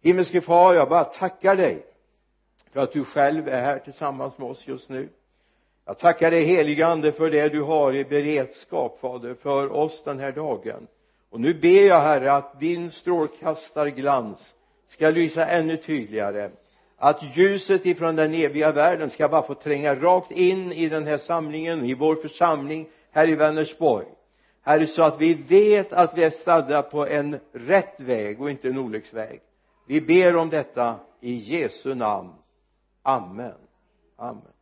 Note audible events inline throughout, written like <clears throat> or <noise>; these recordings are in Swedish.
himmelske far jag bara tackar dig för att du själv är här tillsammans med oss just nu. Jag tackar dig helige ande för det du har i beredskap fader för oss den här dagen. Och nu ber jag herre att din strålkastarglans ska lysa ännu tydligare. Att ljuset ifrån den eviga världen ska bara få tränga rakt in i den här samlingen i vår församling här i Vänersborg. Herre så att vi vet att vi är stadda på en rätt väg och inte en olycksväg vi ber om detta i Jesu namn. Amen. Amen.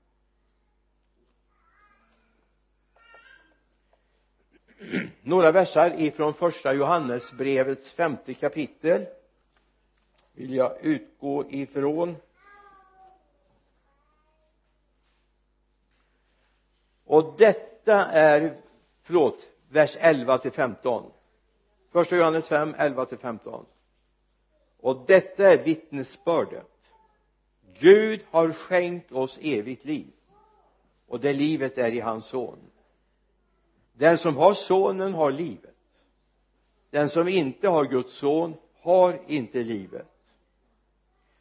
Några versar ifrån första Johannesbrevets femte kapitel vill jag utgå ifrån. Och detta är förlåt vers 11 till 15 första Johannes 5 11 till 15 och detta är vittnesbördet. Gud har skänkt oss evigt liv. Och det livet är i hans son. Den som har sonen har livet. Den som inte har Guds son har inte livet.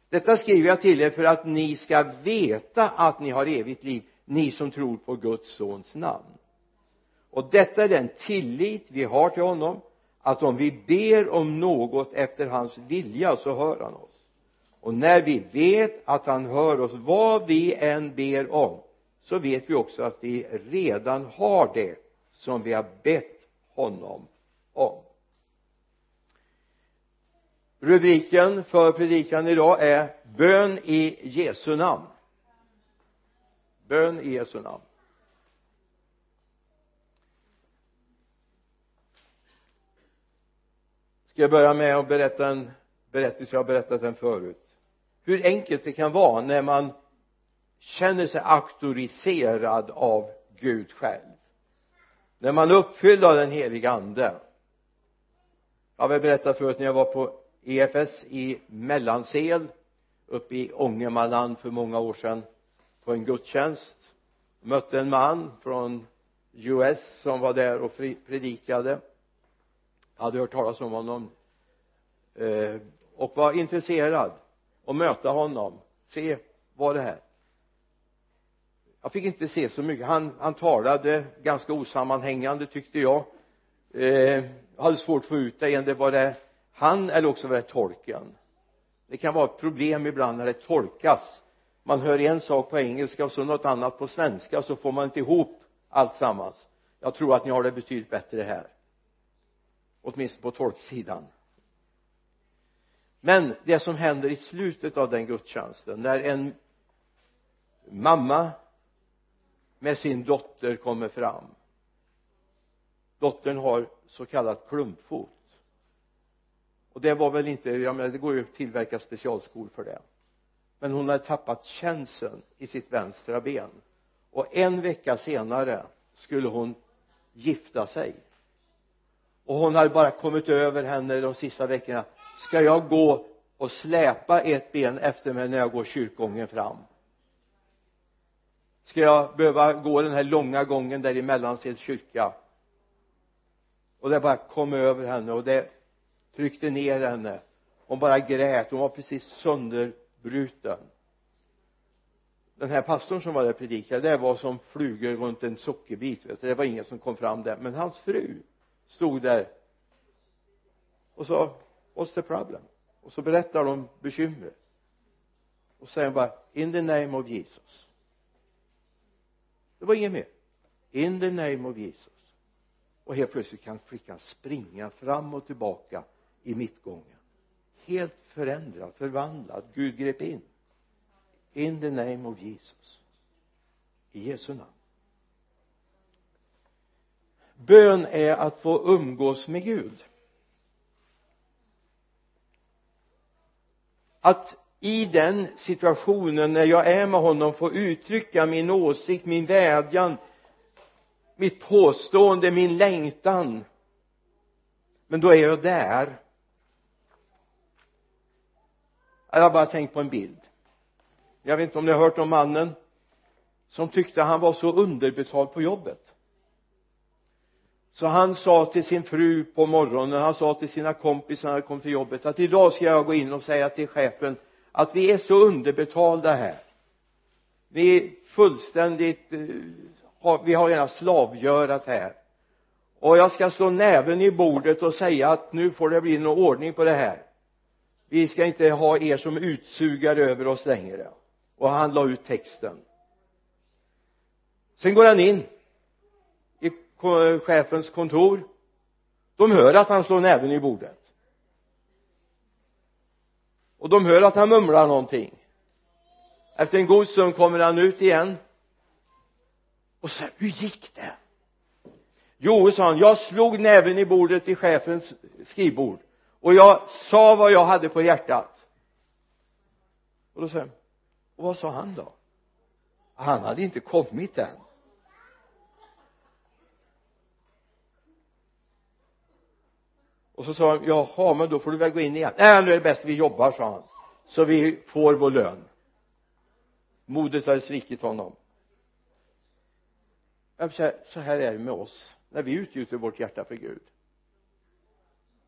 Detta skriver jag till er för att ni ska veta att ni har evigt liv ni som tror på Guds sons namn. Och detta är den tillit vi har till honom att om vi ber om något efter hans vilja så hör han oss. Och när vi vet att han hör oss vad vi än ber om så vet vi också att vi redan har det som vi har bett honom om. Rubriken för predikan idag är bön i Jesu namn. Bön i Jesu namn. Ska jag börja med att berätta en berättelse? Jag har berättat den förut. Hur enkelt det kan vara när man känner sig auktoriserad av Gud själv. När man är uppfylld av den heliga ande. Jag har väl berättat förut när jag var på EFS i Mellansel uppe i Ångermanland för många år sedan på en gudstjänst. Mötte en man från US som var där och predikade. Jag hade hört talas om honom eh, och var intresserad och möta honom. Se vad det här. Jag fick inte se så mycket. Han, han talade ganska osammanhängande tyckte jag. Eh, hade svårt att få ut det det var det han eller också var det tolken. Det kan vara ett problem ibland när det tolkas. Man hör en sak på engelska och så något annat på svenska så får man inte ihop allt sammans jag tror att ni har det betydligt bättre här. Åtminstone på tolksidan men det som händer i slutet av den gudstjänsten när en mamma med sin dotter kommer fram. Dottern har så kallat klumpfot. Och det var väl inte, jag menar det går ju att tillverka specialskor för det. Men hon hade tappat känseln i sitt vänstra ben. Och en vecka senare skulle hon gifta sig. Och hon hade bara kommit över henne de sista veckorna ska jag gå och släpa ett ben efter mig när jag går kyrkogången fram? Ska jag behöva gå den här långa gången där i Mellansels kyrka? Och det bara kom över henne och det tryckte ner henne. Hon bara grät. Hon var precis sönderbruten. Den här pastorn som var där och predikade det var som flugor runt en sockerbit vet du. det var ingen som kom fram där. Men hans fru stod där och sa what's the problem? Och så berättar de bekymret. Och säger bara in the name of Jesus. Det var inget mer. In the name of Jesus. Och helt plötsligt kan flickan springa fram och tillbaka i mittgången. Helt förändrad, förvandlad, Gud grep in. In the name of Jesus. I Jesu namn. Bön är att få umgås med Gud. Att i den situationen när jag är med honom få uttrycka min åsikt, min vädjan mitt påstående, min längtan. Men då är jag där. Jag har bara tänkt på en bild. Jag vet inte om ni har hört om mannen som tyckte han var så underbetald på jobbet så han sa till sin fru på morgonen han sa till sina kompisar när han kom till jobbet att idag ska jag gå in och säga till chefen att vi är så underbetalda här. Vi är fullständigt eh, vi har redan slavgörat här. Och jag ska slå näven i bordet och säga att nu får det bli någon ordning på det här. Vi ska inte ha er som utsugare över oss längre. Och han la ut texten. Sen går han in chefens kontor de hör att han slår näven i bordet. Och de hör att han mumlar någonting. Efter en god stund kommer han ut igen. Och säger hur gick det? Jo sa han jag slog näven i bordet i chefens skrivbord. Och jag sa vad jag hade på hjärtat. Och då säger han och vad sa han då? Han hade inte kommit än. Och så sa han jaha men då får du väl gå in igen. Nej nu är det bäst vi jobbar sa han. Så vi får vår lön. Modet hade svikit honom. Jag säga, så här är det med oss när vi utgjuter vårt hjärta för Gud.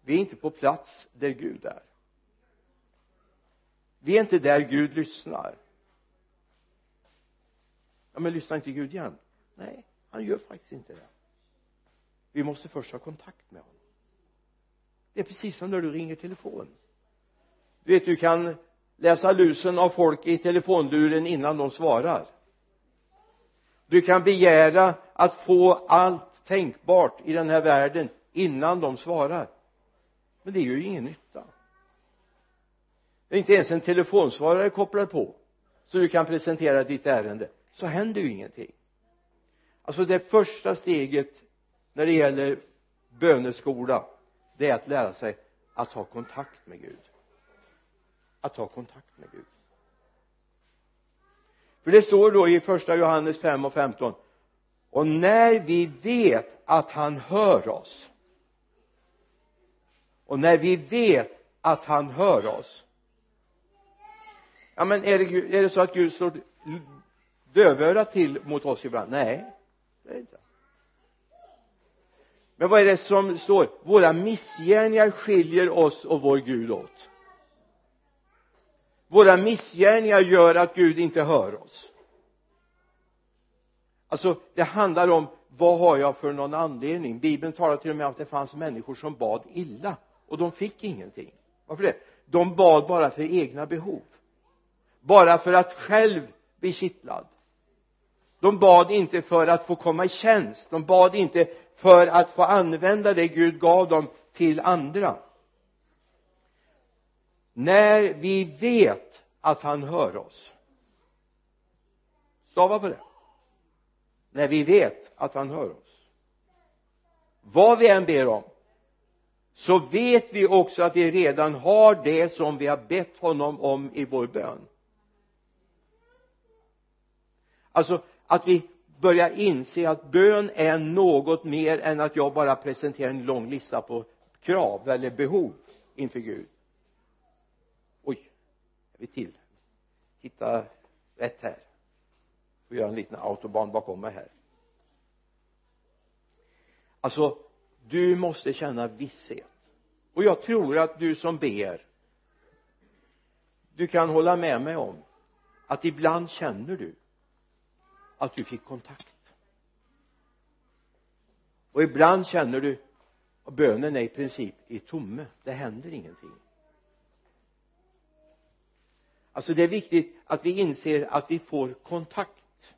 Vi är inte på plats där Gud är. Vi är inte där Gud lyssnar. Ja men lyssnar inte Gud igen? Nej han gör faktiskt inte det. Vi måste först ha kontakt med honom det är precis som när du ringer telefon. Du vet du kan läsa lusen av folk i telefonluren innan de svarar. Du kan begära att få allt tänkbart i den här världen innan de svarar. Men det gör ju ingen nytta. Det är inte ens en telefonsvarare kopplad på så du kan presentera ditt ärende. Så händer ju ingenting. Alltså det första steget när det gäller böneskola det är att lära sig att ha kontakt med Gud. Att ha kontakt med Gud. För det står då i första Johannes 5 och 15 och när vi vet att han hör oss och när vi vet att han hör oss. Ja men är det, är det så att Gud slår dövörat till mot oss ibland? Nej det är inte men vad är det som står? Våra missgärningar skiljer oss och vår Gud åt. Våra missgärningar gör att Gud inte hör oss. Alltså det handlar om vad har jag för någon anledning? Bibeln talar till och med om att det fanns människor som bad illa och de fick ingenting. Varför det? De bad bara för egna behov. Bara för att själv bli kittlad. De bad inte för att få komma i tjänst. De bad inte för att få använda det Gud gav dem till andra. När vi vet att han hör oss stava på det. När vi vet att han hör oss vad vi än ber om så vet vi också att vi redan har det som vi har bett honom om i vår bön. Alltså att vi börjar inse att bön är något mer än att jag bara presenterar en lång lista på krav eller behov inför Gud. Oj vi till? Hitta rätt här. Och göra en liten autobahn bakom mig här. Alltså du måste känna visshet. Och jag tror att du som ber du kan hålla med mig om att ibland känner du att du fick kontakt. Och ibland känner du att bönen är i princip i tomme. Det händer ingenting. Alltså det är viktigt att vi inser att vi får kontakt.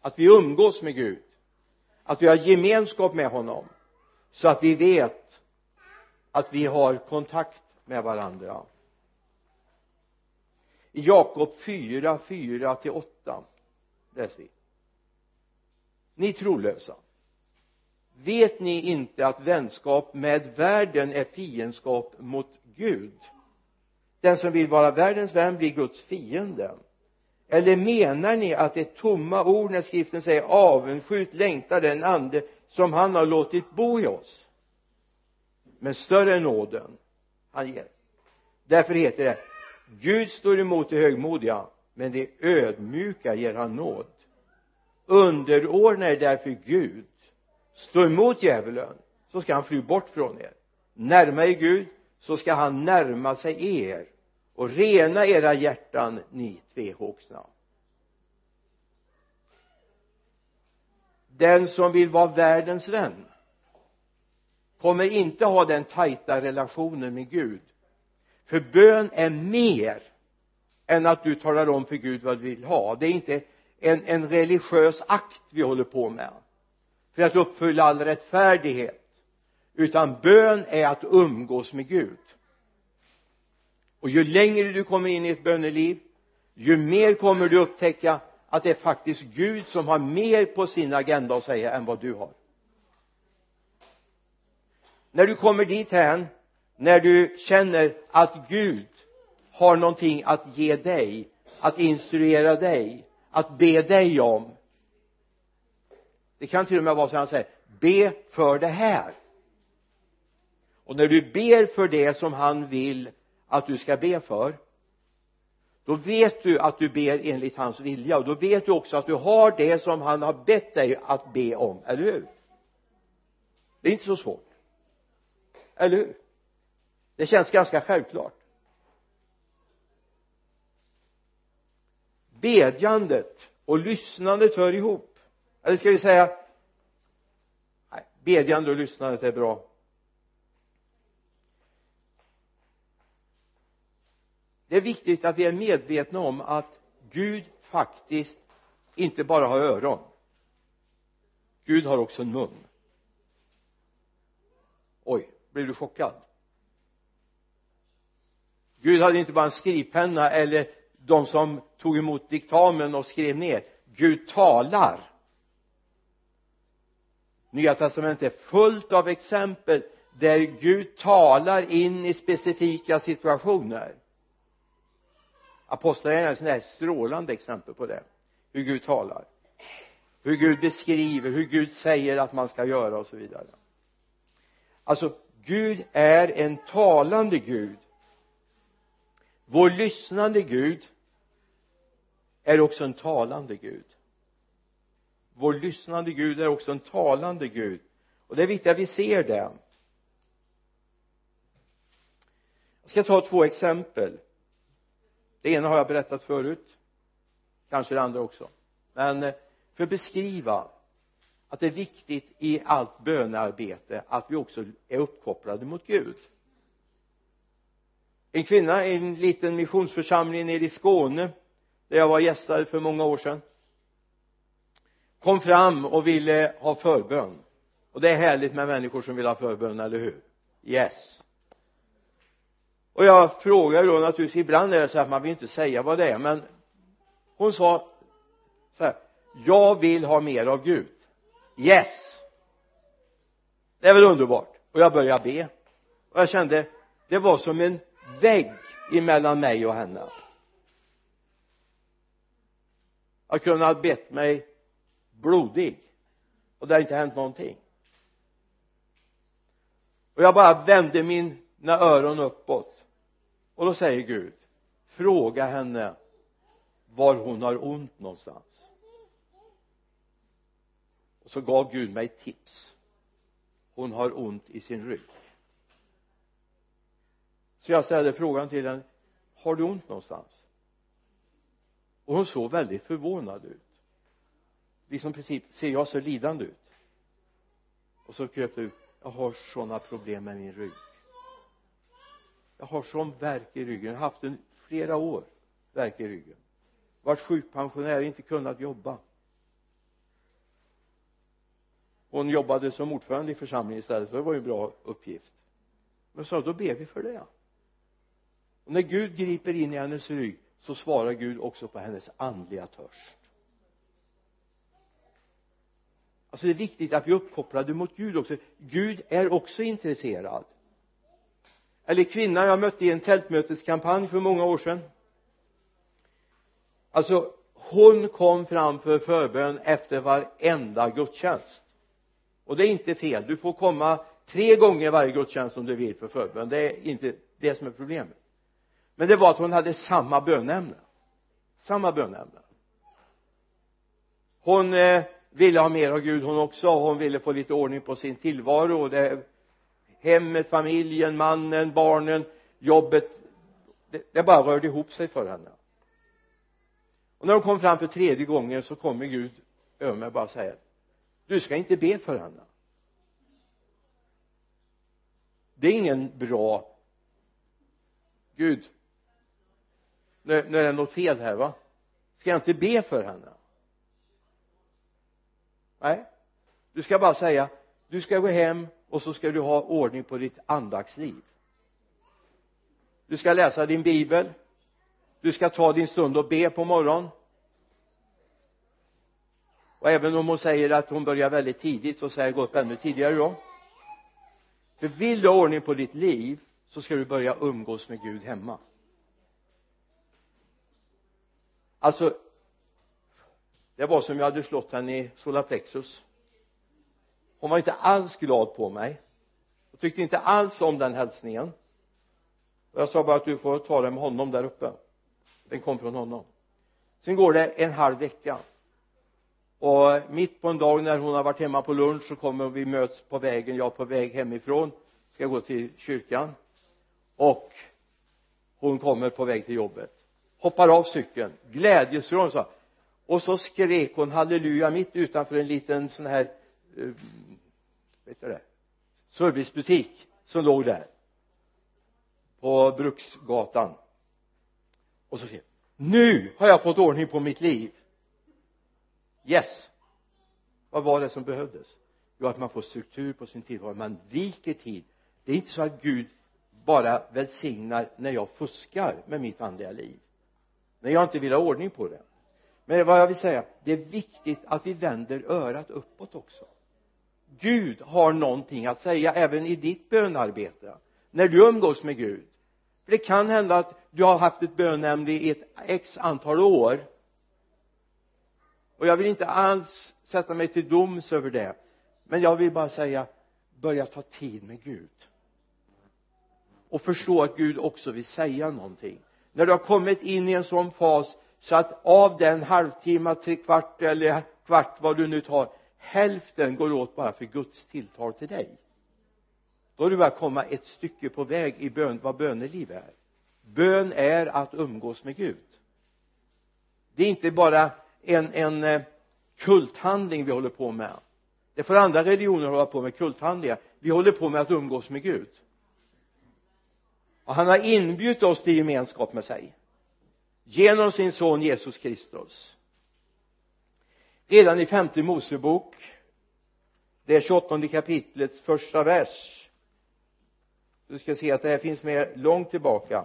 Att vi umgås med Gud. Att vi har gemenskap med honom. Så att vi vet att vi har kontakt med varandra. I Jakob 4, 4 till 8 läser vi ni trolösa. Vet ni inte att vänskap med världen är fiendskap mot Gud? Den som vill vara världens vän blir Guds fiende. Eller menar ni att det är tomma ord när skriften säger avundsjukt längtar den ande som han har låtit bo i oss men större är nåden han ger. Därför heter det Gud står emot de högmodiga men de ödmjuka ger han nåd underordna er därför Gud. Stå emot djävulen så ska han fly bort från er. Närma er Gud så ska han närma sig er och rena era hjärtan ni tvehågsna. Den som vill vara världens vän kommer inte ha den tajta relationen med Gud. För bön är mer än att du talar om för Gud vad du vill ha. Det är inte en, en religiös akt vi håller på med. För att uppfylla all rättfärdighet. Utan bön är att umgås med Gud. Och ju längre du kommer in i ett böneliv ju mer kommer du upptäcka att det är faktiskt Gud som har mer på sin agenda att säga än vad du har. När du kommer dit hän när du känner att Gud har någonting att ge dig att instruera dig att be dig om. Det kan till och med vara så att han säger be för det här. Och när du ber för det som han vill att du ska be för då vet du att du ber enligt hans vilja. Och då vet du också att du har det som han har bett dig att be om, eller hur? Det är inte så svårt. Eller hur? Det känns ganska självklart. Bedjandet och lyssnandet hör ihop. Eller ska vi säga nej, bedjande och lyssnandet är bra. Det är viktigt att vi är medvetna om att Gud faktiskt inte bara har öron. Gud har också en mun. Oj blev du chockad? Gud hade inte bara en skrivpenna eller de som tog emot diktamen och skrev ner Gud talar. Nya testamentet är fullt av exempel där Gud talar in i specifika situationer. Apostlagärningarna är ett strålande exempel på det hur Gud talar hur Gud beskriver, hur Gud säger att man ska göra och så vidare. Alltså Gud är en talande Gud vår lyssnande Gud är också en talande Gud. Vår lyssnande Gud är också en talande Gud. Och det är viktigt att vi ser det jag ska ta två exempel. Det ena har jag berättat förut. Kanske det andra också. Men eh, för att beskriva att det är viktigt i allt bönearbete att vi också är uppkopplade mot Gud en kvinna i en liten missionsförsamling nere i Skåne där jag var gästare för många år sedan kom fram och ville ha förbön. Och det är härligt med människor som vill ha förbön, eller hur? Yes. Och jag frågade då naturligtvis ibland är det så att man vill inte säga vad det är men hon sa så här jag vill ha mer av Gud. Yes. Det är väl underbart. Och jag började be. Och jag kände det var som en vägg emellan mig och henne. Jag kunde ha bett mig blodig och det har inte hänt någonting. Och jag bara vände mina öron uppåt och då säger Gud fråga henne var hon har ont någonstans. Och så gav Gud mig tips. Hon har ont i sin rygg så jag ställde frågan till henne har du ont någonstans? Och hon såg väldigt förvånad ut. Liksom precis ser jag så lidande ut? Och så kröp det ut jag har sådana problem med min rygg. Jag har sån värk i ryggen. Jag har haft den flera år värk i ryggen. Varit sjukpensionär inte kunnat jobba. Hon jobbade som ordförande i församlingen istället så det var ju en bra uppgift. Men så då ber vi för det och när Gud griper in i hennes rygg så svarar Gud också på hennes andliga törst. Alltså det är viktigt att vi är uppkopplade mot Gud också. Gud är också intresserad. Eller kvinnan jag mötte i en tältmöteskampanj för många år sedan. Alltså hon kom fram för förbön efter varenda gudstjänst. Och det är inte fel. Du får komma tre gånger varje gudstjänst om du vill för förbön. Det är inte det som är problemet men det var att hon hade samma bönämne. Samma bönämne. Hon eh, ville ha mer av Gud hon också hon ville få lite ordning på sin tillvaro. Och det hemmet, familjen, mannen, barnen, jobbet det, det bara rörde ihop sig för henne. Och när hon kom fram för tredje gången så kommer Gud över mig och bara säger du ska inte be för henne. Det är ingen bra Gud nu, nu är det något fel här va? Ska jag inte be för henne? Nej. Du ska bara säga du ska gå hem och så ska du ha ordning på ditt andaktsliv du ska läsa din bibel. Du ska ta din stund och be på morgonen och även om hon säger att hon börjar väldigt tidigt så säger jag gå upp ännu tidigare då. För vill du ha ordning på ditt liv så ska du börja umgås med Gud hemma. Alltså det var som jag hade slått henne i solarplexus hon var inte alls glad på mig. Hon tyckte inte alls om den hälsningen. Och jag sa bara att du får ta det med honom där uppe. Den kom från honom. Sen går det en halv vecka. Och mitt på en dag när hon har varit hemma på lunch så kommer vi möts på vägen. Jag är på väg hemifrån. Ska gå till kyrkan. Och hon kommer på väg till jobbet hoppar av cykeln glädjesrån sa och så skrek hon halleluja mitt utanför en liten sån här uh, vet du det? Servicebutik som låg där. På Bruksgatan. Och så säger nu har jag fått ordning på mitt liv. Yes. Vad var det som behövdes? Jo att man får struktur på sin tillvaro. Man viker tid. Det är inte så att Gud bara välsignar när jag fuskar med mitt andliga liv men jag inte vill ha ordning på det. Men vad jag vill säga det är viktigt att vi vänder örat uppåt också. Gud har någonting att säga även i ditt bönarbete när du umgås med Gud. För det kan hända att du har haft ett bönämne i ett x antal år. Och jag vill inte alls sätta mig till doms över det. Men jag vill bara säga börja ta tid med Gud. Och förstå att Gud också vill säga någonting när du har kommit in i en sån fas så att av den halvtimme, tre kvart eller kvart vad du nu tar hälften går åt bara för Guds tilltal till dig. Då har du börjat komma ett stycke på väg i bön, vad böneliv är. Bön är att umgås med Gud. Det är inte bara en, en eh, kulthandling vi håller på med. Det får andra religioner hålla på med kulthandlingar. Vi håller på med att umgås med Gud och han har inbjudit oss till gemenskap med sig. Genom sin son Jesus Kristus. Redan i femte Mosebok det 28 kapitlets första vers. Du ska se att det här finns med långt tillbaka.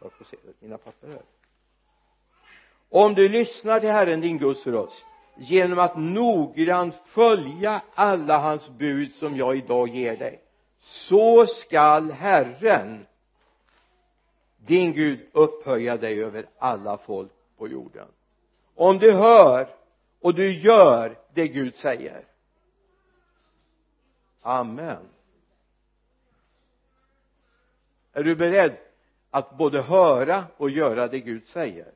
Jag får se mina papper här. Om du lyssnar till Herren din Guds röst genom att noggrant följa alla hans bud som jag idag ger dig så skall Herren din Gud upphöja dig över alla folk på jorden. Om du hör och du gör det Gud säger. Amen. Är du beredd att både höra och göra det Gud säger?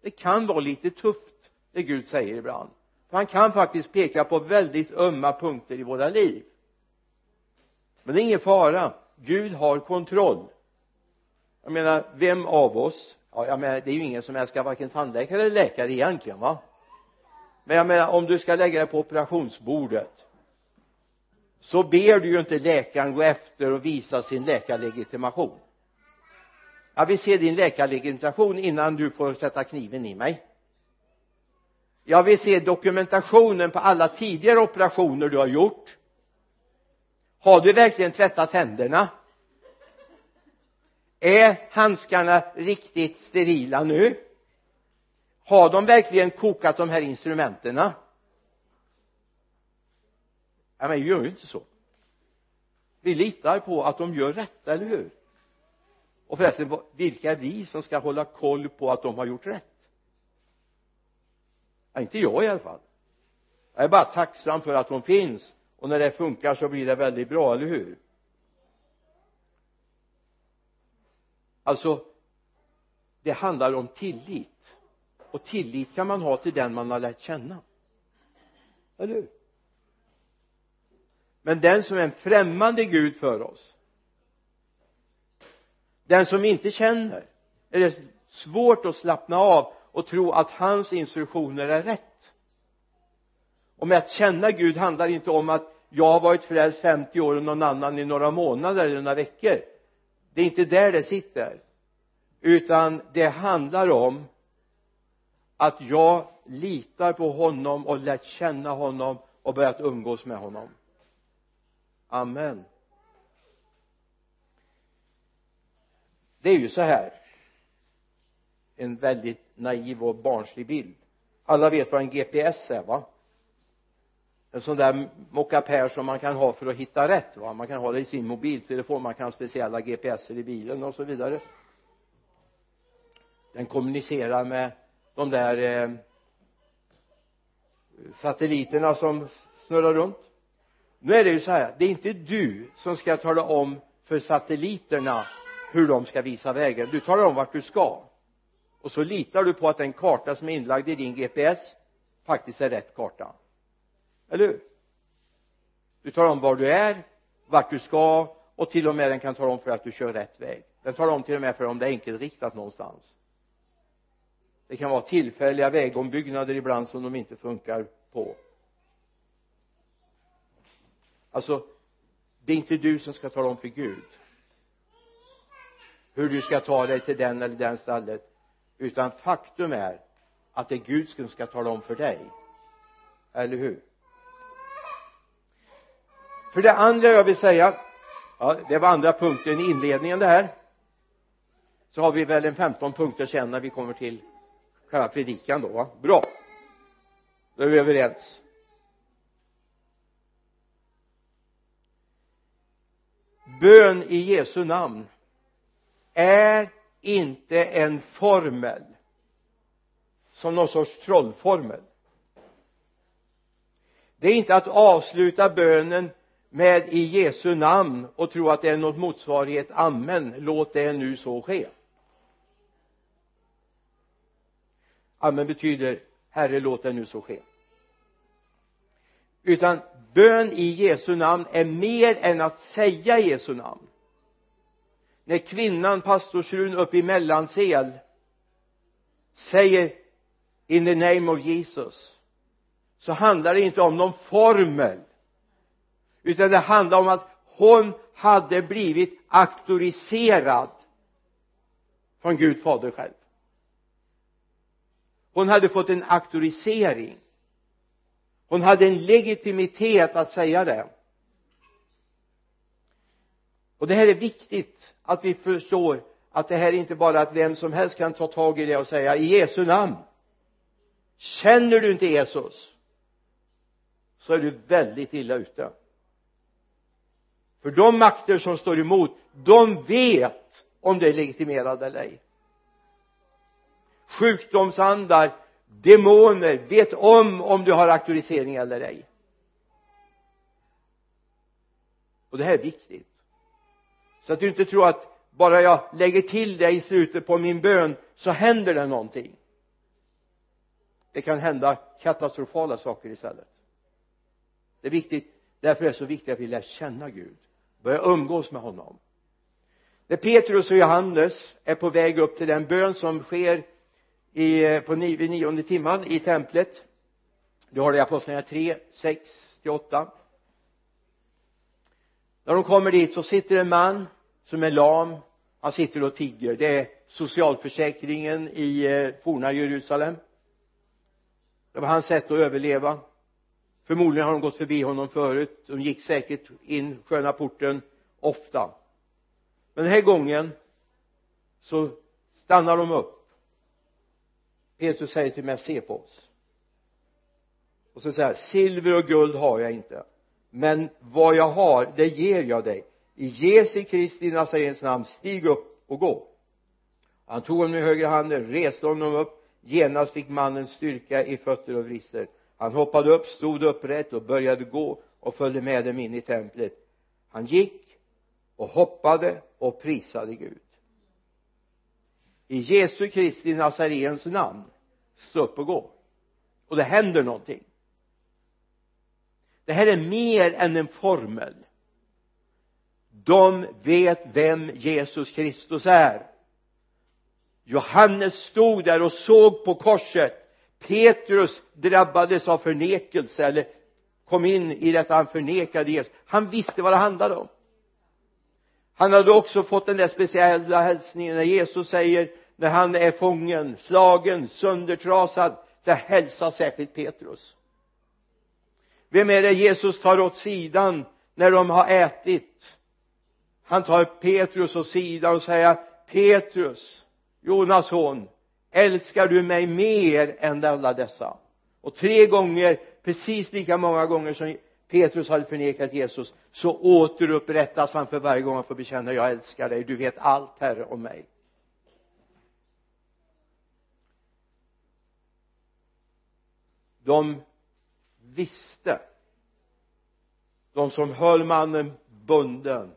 Det kan vara lite tufft det Gud säger ibland. För han kan faktiskt peka på väldigt ömma punkter i våra liv men det är ingen fara. Gud har kontroll. Jag menar vem av oss ja jag menar det är ju ingen som älskar varken tandläkare eller läkare egentligen va? Men jag menar om du ska lägga dig på operationsbordet så ber du ju inte läkaren gå efter och visa sin läkarlegitimation. Jag vill se din läkarlegitimation innan du får sätta kniven i mig. Jag vill se dokumentationen på alla tidigare operationer du har gjort har du verkligen tvättat händerna är handskarna riktigt sterila nu? Har de verkligen kokat de här instrumenten ja men vi gör ju inte så. Vi litar på att de gör rätt, eller hur? Och förresten vilka är vi som ska hålla koll på att de har gjort rätt? Ja, inte jag i alla fall. Jag är bara tacksam för att de finns och när det funkar så blir det väldigt bra, eller hur? Alltså det handlar om tillit. Och tillit kan man ha till den man har lärt känna. Eller hur? Men den som är en främmande Gud för oss den som inte känner är det svårt att slappna av och tro att hans instruktioner är rätt? Och med att känna Gud handlar inte om att jag har varit frälst 50 år och någon annan i några månader eller några veckor. Det är inte där det sitter. Utan det handlar om att jag litar på honom och lärt känna honom och börjat umgås med honom. Amen. Det är ju så här. En väldigt naiv och barnslig bild. Alla vet vad en GPS är va? En sån där mockapär som man kan ha för att hitta rätt va. Man kan ha det i sin mobiltelefon man kan ha speciella GPSer i bilen och så vidare. Den kommunicerar med de där eh, satelliterna som snurrar runt. Nu är det ju så här det är inte du som ska tala om för satelliterna hur de ska visa vägen. Du talar om vart du ska. Och så litar du på att den karta som är inlagd i din GPS faktiskt är rätt karta eller hur? Du talar om var du är vart du ska och till och med den kan tala om för att du kör rätt väg. Den talar om till och med för om det är enkelriktat någonstans. Det kan vara tillfälliga vägombyggnader ibland som de inte funkar på. Alltså det är inte du som ska tala om för Gud hur du ska ta dig till den eller den stället utan faktum är att det är Gud som ska tala om för dig. Eller hur? För det andra jag vill säga ja det var andra punkten i inledningen det här så har vi väl en 15 punkter sen när vi kommer till själva predikan då va? Bra. Då är vi överens. Bön i Jesu namn är inte en formel som någon sorts trollformel. Det är inte att avsluta bönen med i Jesu namn och tro att det är något motsvarighet amen låt det nu så ske. Amen betyder herre låt det nu så ske. Utan bön i Jesu namn är mer än att säga Jesu namn. När kvinnan pastorsfrun uppe i Mellansel säger in the name of Jesus så handlar det inte om någon formel utan det handlar om att hon hade blivit auktoriserad från Gud fader själv. Hon hade fått en auktorisering. Hon hade en legitimitet att säga det. Och det här är viktigt att vi förstår att det här är inte bara att vem som helst kan ta tag i det och säga i Jesu namn. Känner du inte Jesus så är du väldigt illa ute för de makter som står emot de vet om det är legitimerad eller ej. Sjukdomsandar demoner vet om om du har auktorisering eller ej. Och det här är viktigt. Så att du inte tror att bara jag lägger till det i slutet på min bön så händer det någonting. Det kan hända katastrofala saker istället. Det är viktigt. Därför är det så viktigt att vi lär känna Gud börja umgås med honom. När Petrus och Johannes är på väg upp till den bön som sker i, på vid nionde timman i templet du har det i apostlagärningarna 3, 6 till 8 när de kommer dit så sitter en man som är lam. Han sitter och tigger det är socialförsäkringen i eh, forna Jerusalem. Det var hans sätt att överleva förmodligen har de gått förbi honom förut. De gick säkert in sköna porten ofta. Men den här gången så stannar de upp. Petrus säger till mig se på oss och så säger han silver och guld har jag inte men vad jag har det ger jag dig. I Jesu Kristi Nazarens namn stig upp och gå. Han tog honom i högra handen reste honom upp. Genast fick mannen styrka i fötter och vrister han hoppade upp stod upprätt och började gå och följde med dem in i templet. Han gick och hoppade och prisade Gud. I Jesu Kristi Nazarens namn stå upp och gå. Och det händer någonting. Det här är mer än en formel. De vet vem Jesus Kristus är. Johannes stod där och såg på korset. Petrus drabbades av förnekelse eller kom in i detta han förnekade Jesus. Han visste vad det handlade om. Han hade också fått den där speciella hälsningen när Jesus säger när han är fången, slagen, söndertrasad så hälsa särskilt Petrus. Vem är det Jesus tar åt sidan när de har ätit? Han tar Petrus åt sidan och säger Petrus Jonas son älskar du mig mer än alla dessa? Och tre gånger precis lika många gånger som Petrus hade förnekat Jesus så återupprättas han för varje gång han får bekänna jag älskar dig du vet allt herre om mig. De visste. De som höll mannen bunden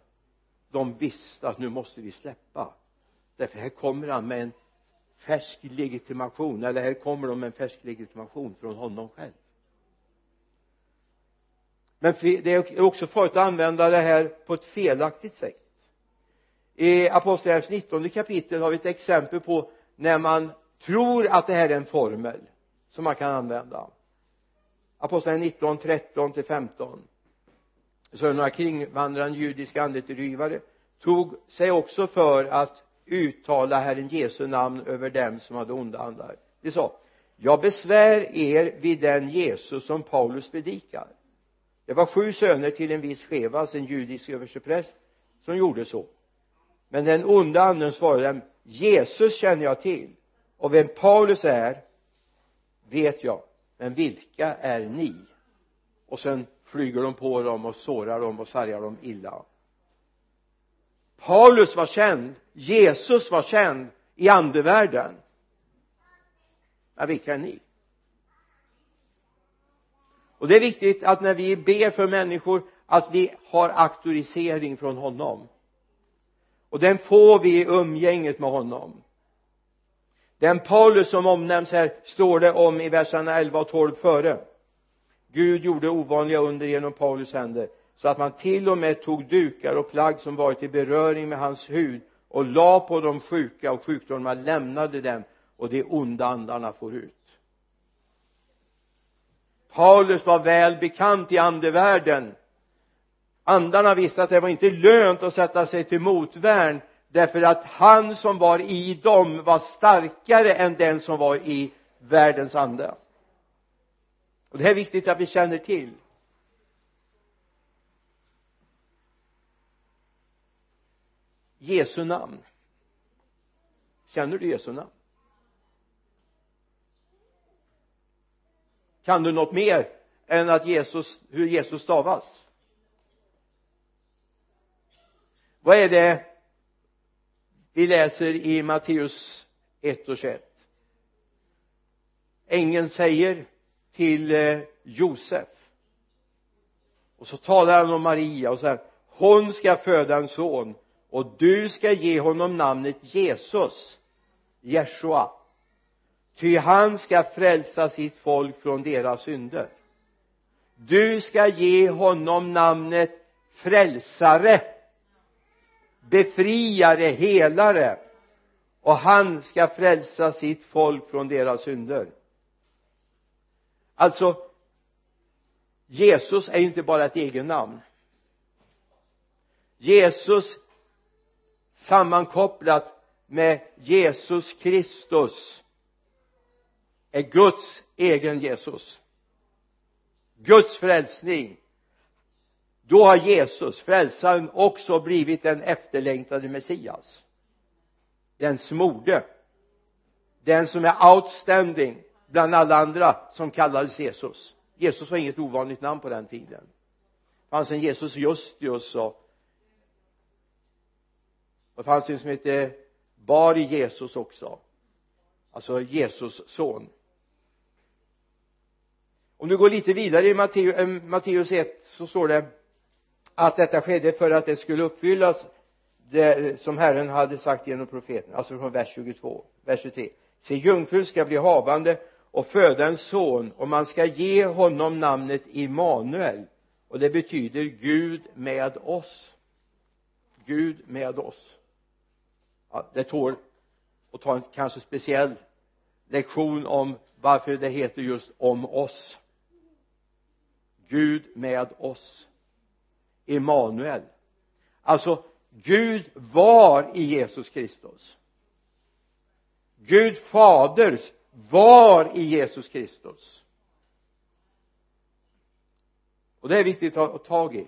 de visste att nu måste vi släppa. Därför här kommer han med en färsk legitimation eller här kommer de med en färsk legitimation från honom själv. Men det är också farligt att använda det här på ett felaktigt sätt. I apostlagärningarnas 19 kapitel har vi ett exempel på när man tror att det här är en formel som man kan använda. Apostlagärningarna 19, 13 till 15 så några kringvandrande judiska andedrivare. Tog sig också för att uttala Herren Jesu namn över dem som hade onda andar. De sa jag besvär er vid den Jesus som Paulus predikar. Det var sju söner till en viss Chevas, alltså en judisk överstepräst som gjorde så. Men den onda anden svarade dem Jesus känner jag till och vem Paulus är vet jag men vilka är ni? Och sen flyger de på dem och sårar dem och sargar dem illa. Paulus var känd Jesus var känd i andevärlden. Ja vilka är ni? Och det är viktigt att när vi ber för människor att vi har auktorisering från honom. Och den får vi i umgänget med honom. Den Paulus som omnämns här står det om i verserna 11 och 12 före. Gud gjorde ovanliga under genom Paulus händer så att man till och med tog dukar och plagg som varit i beröring med hans hud och la på de sjuka och sjukdomarna lämnade dem och de onda andarna for ut. Paulus var väl bekant i andevärlden. Andarna visste att det var inte lönt att sätta sig till motvärn därför att han som var i dem var starkare än den som var i världens ande. Och det här är viktigt att vi känner till. Jesu namn. Känner du Jesu namn? Kan du något mer än att Jesus, hur Jesus stavas? Vad är det vi läser i Matteus 1 och 21 ängeln säger till eh, Josef. Och så talar han om Maria och så här hon ska föda en son och du ska ge honom namnet Jesus Jeshua ty han ska frälsa sitt folk från deras synder. Du ska ge honom namnet frälsare befriare, helare. Och han ska frälsa sitt folk från deras synder. Alltså Jesus är inte bara ett egen namn. Jesus sammankopplat med Jesus Kristus. Är Guds egen Jesus. Guds frälsning. Då har Jesus, frälsaren, också blivit den efterlängtade Messias. Den smorde den som är outstanding bland alla andra som kallades Jesus. Jesus var inget ovanligt namn på den tiden. Det fanns en Jesus Justius och det fanns en som hette Bar Jesus också. Alltså Jesus son. Om du går lite vidare i eh, Matteus 1 så står det att detta skedde för att det skulle uppfyllas det som Herren hade sagt genom profeten. Alltså från vers 22 vers 23 se jungfrun ska bli havande och föda en son och man ska ge honom namnet Immanuel. Och det betyder Gud med oss. Gud med oss ja, det tål att ta en kanske speciell lektion om varför det heter just om oss. Gud med oss. Immanuel. Alltså Gud var i Jesus Kristus. Gud faders var i Jesus Kristus. Och det är viktigt att ta tag i.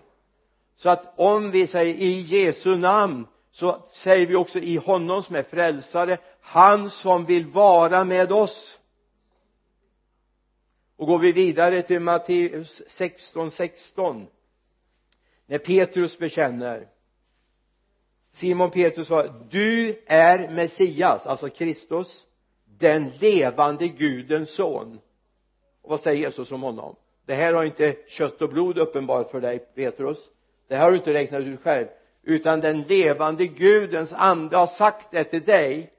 Så att om vi säger i Jesu namn så säger vi också i honom som är frälsare han som vill vara med oss. Och går vi vidare till Matteus 16 16 när Petrus bekänner. Simon Petrus sa du är Messias alltså Kristus den levande Gudens son. Och vad säger Jesus om honom? Det här har inte kött och blod uppenbarat för dig Petrus. Det här har du inte räknat ut själv utan den levande gudens ande har sagt det till dig.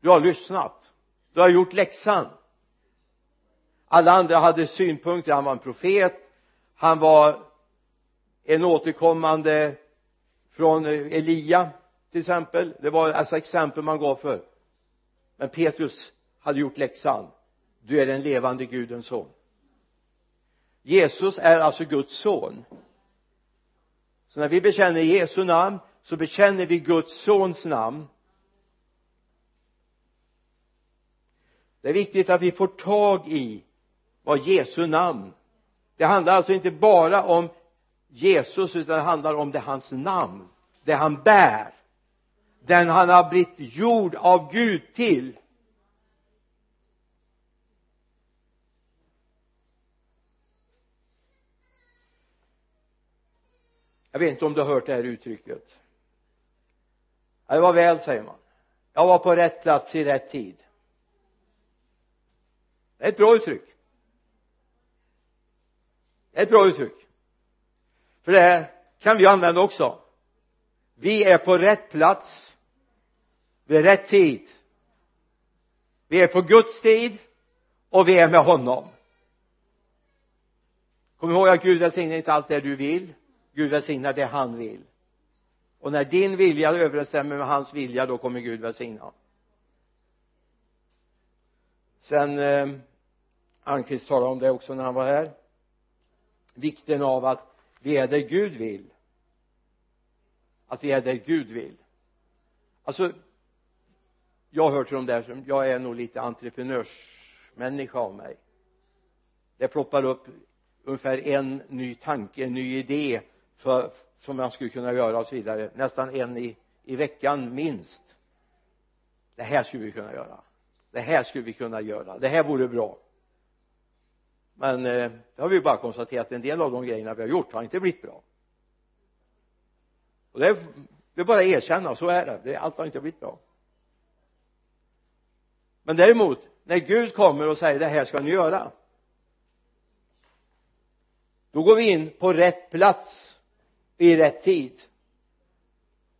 Du har lyssnat. Du har gjort läxan. Alla andra hade synpunkter. Han var en profet. Han var en återkommande från Elia till exempel. Det var alltså exempel man gav för. Men Petrus hade gjort läxan. Du är den levande gudens son. Jesus är alltså Guds son så när vi bekänner Jesu namn så bekänner vi Guds sons namn. Det är viktigt att vi får tag i vad Jesu namn. Det handlar alltså inte bara om Jesus utan det handlar om det hans namn det han bär. Den han har blivit gjord av Gud till. Jag vet inte om du har hört det här uttrycket. Ja, det var väl säger man. Jag var på rätt plats i rätt tid. Det är ett bra uttryck. Det är ett bra uttryck. För det här kan vi använda också. Vi är på rätt plats vid rätt tid. Vi är på Guds tid och vi är med honom. Kom ihåg att Gud välsignar inte allt det du vill. Gud välsignar det han vill. Och när din vilja överensstämmer med hans vilja då kommer Gud välsigna. Sen eh, Almqvist talade om det också när han var här. Vikten av att vi är där Gud vill. Att vi är där Gud vill. Alltså jag hör till de där som jag är nog lite entreprenörsmänniska av mig. Det ploppar upp ungefär en ny tanke, en ny idé för, som man skulle kunna göra och så vidare. Nästan en i, i veckan minst. Det här skulle vi kunna göra. Det här skulle vi kunna göra. Det här vore bra. Men eh, det har vi bara konstaterat. En del av de grejerna vi har gjort har inte blivit bra. Och det är, det är bara att erkänna, så är det, det allt har inte blivit bra. Men däremot när Gud kommer och säger det här ska ni göra. Då går vi in på rätt plats i rätt tid.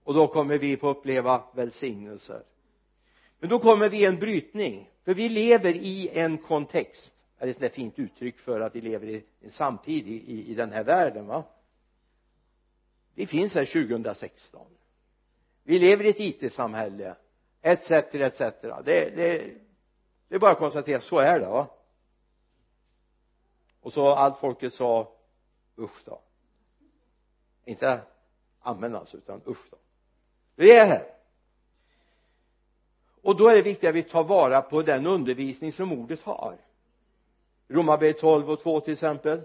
Och då kommer vi få uppleva välsignelser. Men då kommer vi i en brytning för vi lever i en kontext. Är ett sånt fint uttryck för att vi lever i en samtid i, i, i den här världen va? Vi finns här 2016 vi lever i ett IT-samhälle etc etc det, det, det är bara att konstatera så är det va? Och så allt folket sa usch då inte amen alltså utan usch då. Vi är här. Och då är det viktigt att vi tar vara på den undervisning som ordet har. Romarbrevet 12 och 2 till exempel.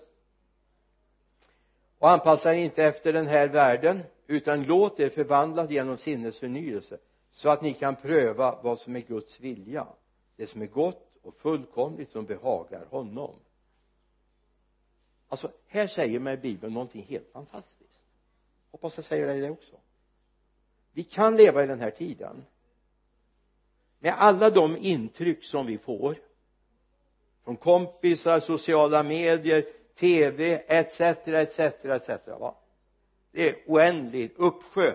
Och anpassa er inte efter den här världen utan låt er förvandlas genom sinnesförnyelse så att ni kan pröva vad som är Guds vilja det som är gott och fullkomligt som behagar honom. Alltså här säger mig bibeln någonting helt fantastiskt hoppas jag säger det också. Vi kan leva i den här tiden med alla de intryck som vi får. Från kompisar, sociala medier, tv etc etc etc va? Det är oändligt uppsjö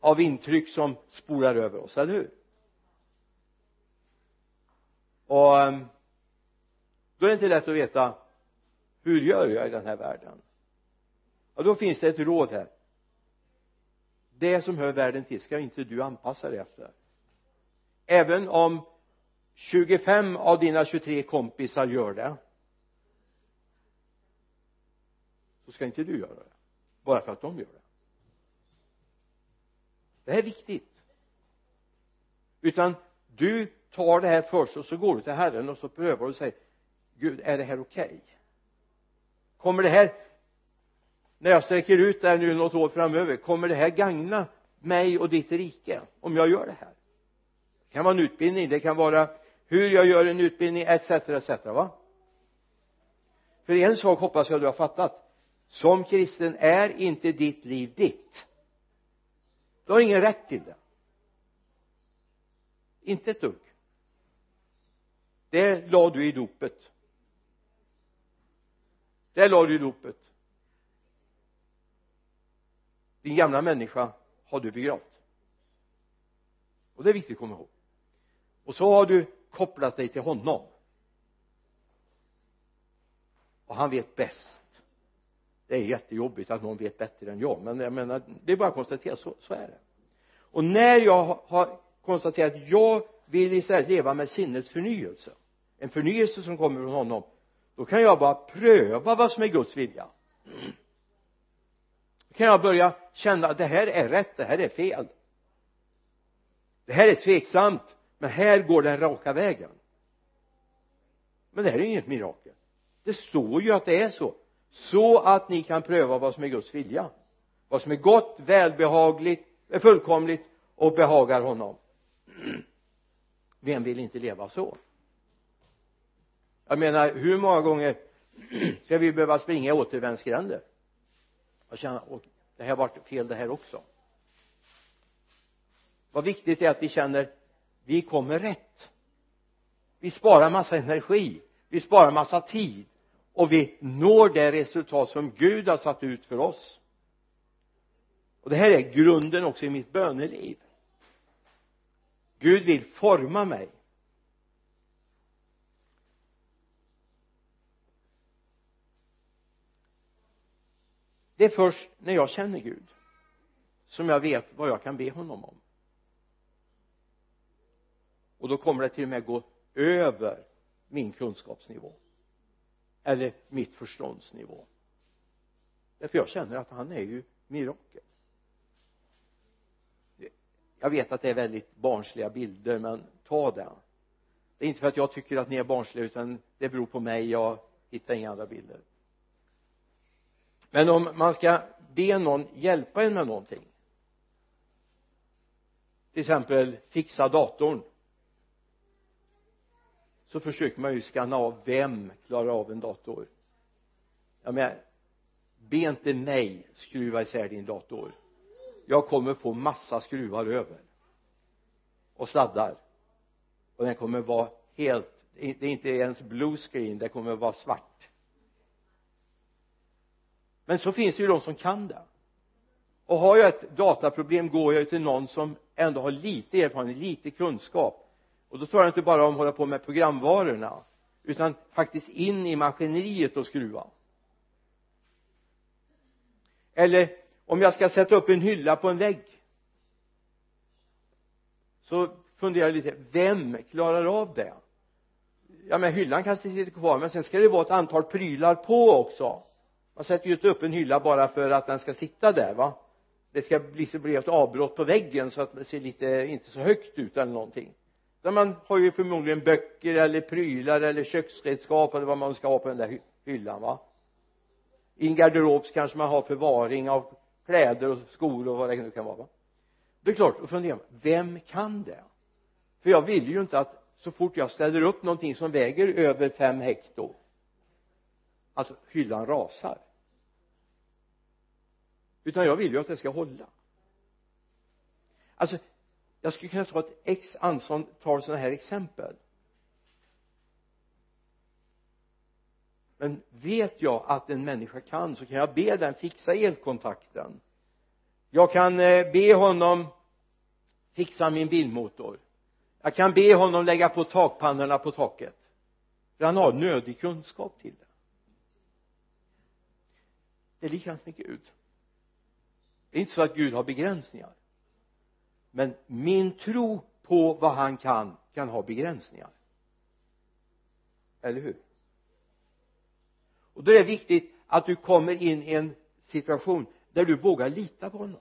av intryck som spolar över oss, eller hur? Och ehm, då är det inte lätt att veta hur gör jag i den här världen? Ja då finns det ett råd här det som hör världen till ska inte du anpassa dig efter. Även om 25 av dina 23 kompisar gör det så ska inte du göra det. Bara för att de gör det. Det här är viktigt. Utan du tar det här först och så går du till Herren och så prövar du och säger Gud är det här okej? Okay? kommer det här när jag sträcker ut det här nu något år framöver kommer det här gagna mig och ditt rike om jag gör det här? Det kan vara en utbildning det kan vara hur jag gör en utbildning etc etc va? För en sak hoppas jag du har fattat. Som kristen är inte ditt liv ditt. Du har ingen rätt till det. Inte ett dugg. Det la du i dopet. Det la du i dopet din gamla människa har du begravt. Och det är viktigt att komma ihåg. Och så har du kopplat dig till honom. Och han vet bäst. Det är jättejobbigt att någon vet bättre än jag men jag menar det är bara att konstatera så, så är det. Och när jag har konstaterat att jag vill istället leva med sinnets förnyelse en förnyelse som kommer från honom då kan jag bara pröva vad som är Guds vilja kan jag börja känna att det här är rätt, det här är fel. Det här är tveksamt men här går den raka vägen. Men det här är inget mirakel. Det står ju att det är så. Så att ni kan pröva vad som är Guds vilja. Vad som är gott, välbehagligt, fullkomligt och behagar honom. <clears throat> Vem vill inte leva så? Jag menar hur många gånger <clears throat> ska vi behöva springa i återvändsgränder? Och känna det här vart fel det här också. Vad viktigt är att vi känner vi kommer rätt. Vi sparar massa energi vi sparar massa tid och vi når det resultat som Gud har satt ut för oss. Och det här är grunden också i mitt böneliv. Gud vill forma mig. Det är först när jag känner Gud som jag vet vad jag kan be honom om. Och då kommer det till och med gå över min kunskapsnivå. Eller mitt förståndsnivå. Därför jag känner att han är ju mirakel. Jag vet att det är väldigt barnsliga bilder men ta det. Det är inte för att jag tycker att ni är barnsliga utan det beror på mig. Jag hittar inga andra bilder men om man ska be någon hjälpa en med någonting till exempel fixa datorn så försöker man ju skanna av vem klarar av en dator. Jag menar be inte mig skruva isär din dator. Jag kommer få massa skruvar över och sladdar. Och den kommer vara helt det är inte ens blue screen det kommer vara svart men så finns det ju de som kan det. Och har jag ett dataproblem går jag ju till någon som ändå har lite erfarenhet, lite kunskap. Och då talar jag inte bara om att hålla på med programvarorna utan faktiskt in i maskineriet och skruva. Eller om jag ska sätta upp en hylla på en vägg så funderar jag lite vem klarar av det? Ja men hyllan kanske sitter kvar men sen ska det vara ett antal prylar på också man sätter ju inte upp en hylla bara för att den ska sitta där va? Det ska bli, så bli ett avbrott på väggen så att det ser lite inte så högt ut eller någonting. Där man har ju förmodligen böcker eller prylar eller köksredskap eller vad man ska ha på den där hyllan va? I en garderob kanske man har förvaring av kläder och skor och vad det nu kan vara va? Det är klart, då funderar man vem kan det? För jag vill ju inte att så fort jag ställer upp någonting som väger över fem hekto alltså hyllan rasar. Utan jag vill ju att det ska hålla. Alltså jag skulle kunna ta ett x antal sådana här exempel. Men vet jag att en människa kan så kan jag be den fixa elkontakten. Jag kan eh, be honom fixa min bilmotor. Jag kan be honom lägga på takpannorna på taket. För han har nödig kunskap till det är likadant med Gud. Det är inte så att Gud har begränsningar. Men min tro på vad han kan kan ha begränsningar. Eller hur? Och då är det viktigt att du kommer in i en situation där du vågar lita på honom.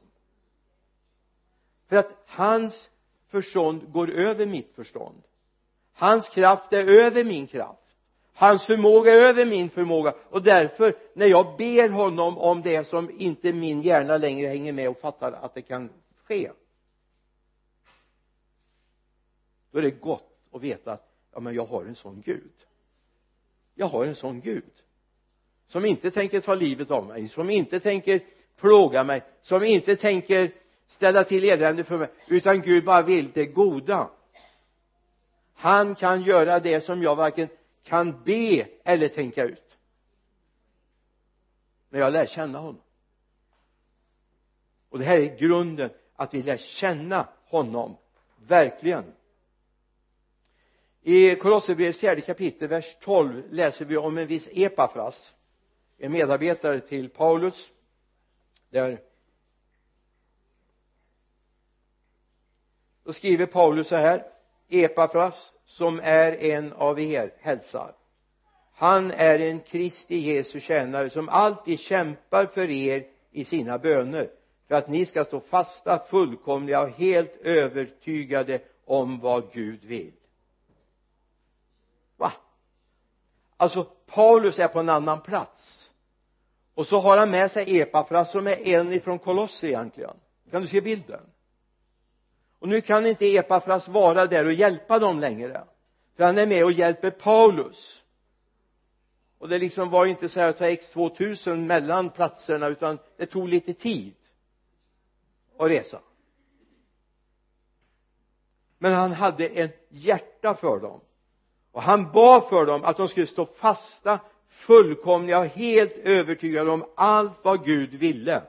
För att hans förstånd går över mitt förstånd. Hans kraft är över min kraft hans förmåga är över min förmåga. Och därför när jag ber honom om det som inte min hjärna längre hänger med och fattar att det kan ske då är det gott att veta att ja men jag har en sån Gud. Jag har en sån Gud som inte tänker ta livet av mig som inte tänker plåga mig som inte tänker ställa till elände för mig utan Gud bara vill det goda. Han kan göra det som jag varken kan be eller tänka ut. När jag lär känna honom. Och det här är grunden att vi lär känna honom. Verkligen. I Kolosserbrevets fjärde kapitel vers 12 läser vi om en viss Epafras en medarbetare till Paulus där då skriver Paulus så här Epafras som är en av er hälsar. Han är en Kristi Jesu tjänare som alltid kämpar för er i sina böner för att ni ska stå fasta, fullkomliga och helt övertygade om vad Gud vill. Va? Alltså Paulus är på en annan plats. Och så har han med sig Epafras som är en ifrån Kolosser egentligen. Kan du se bilden? Och nu kan inte Epafras vara där och hjälpa dem längre. För han är med och hjälper Paulus. Och det liksom var inte så här att ta x2000 mellan platserna utan det tog lite tid att resa. Men han hade ett hjärta för dem. Och han bad för dem att de skulle stå fasta fullkomliga och helt övertygade om allt vad Gud ville.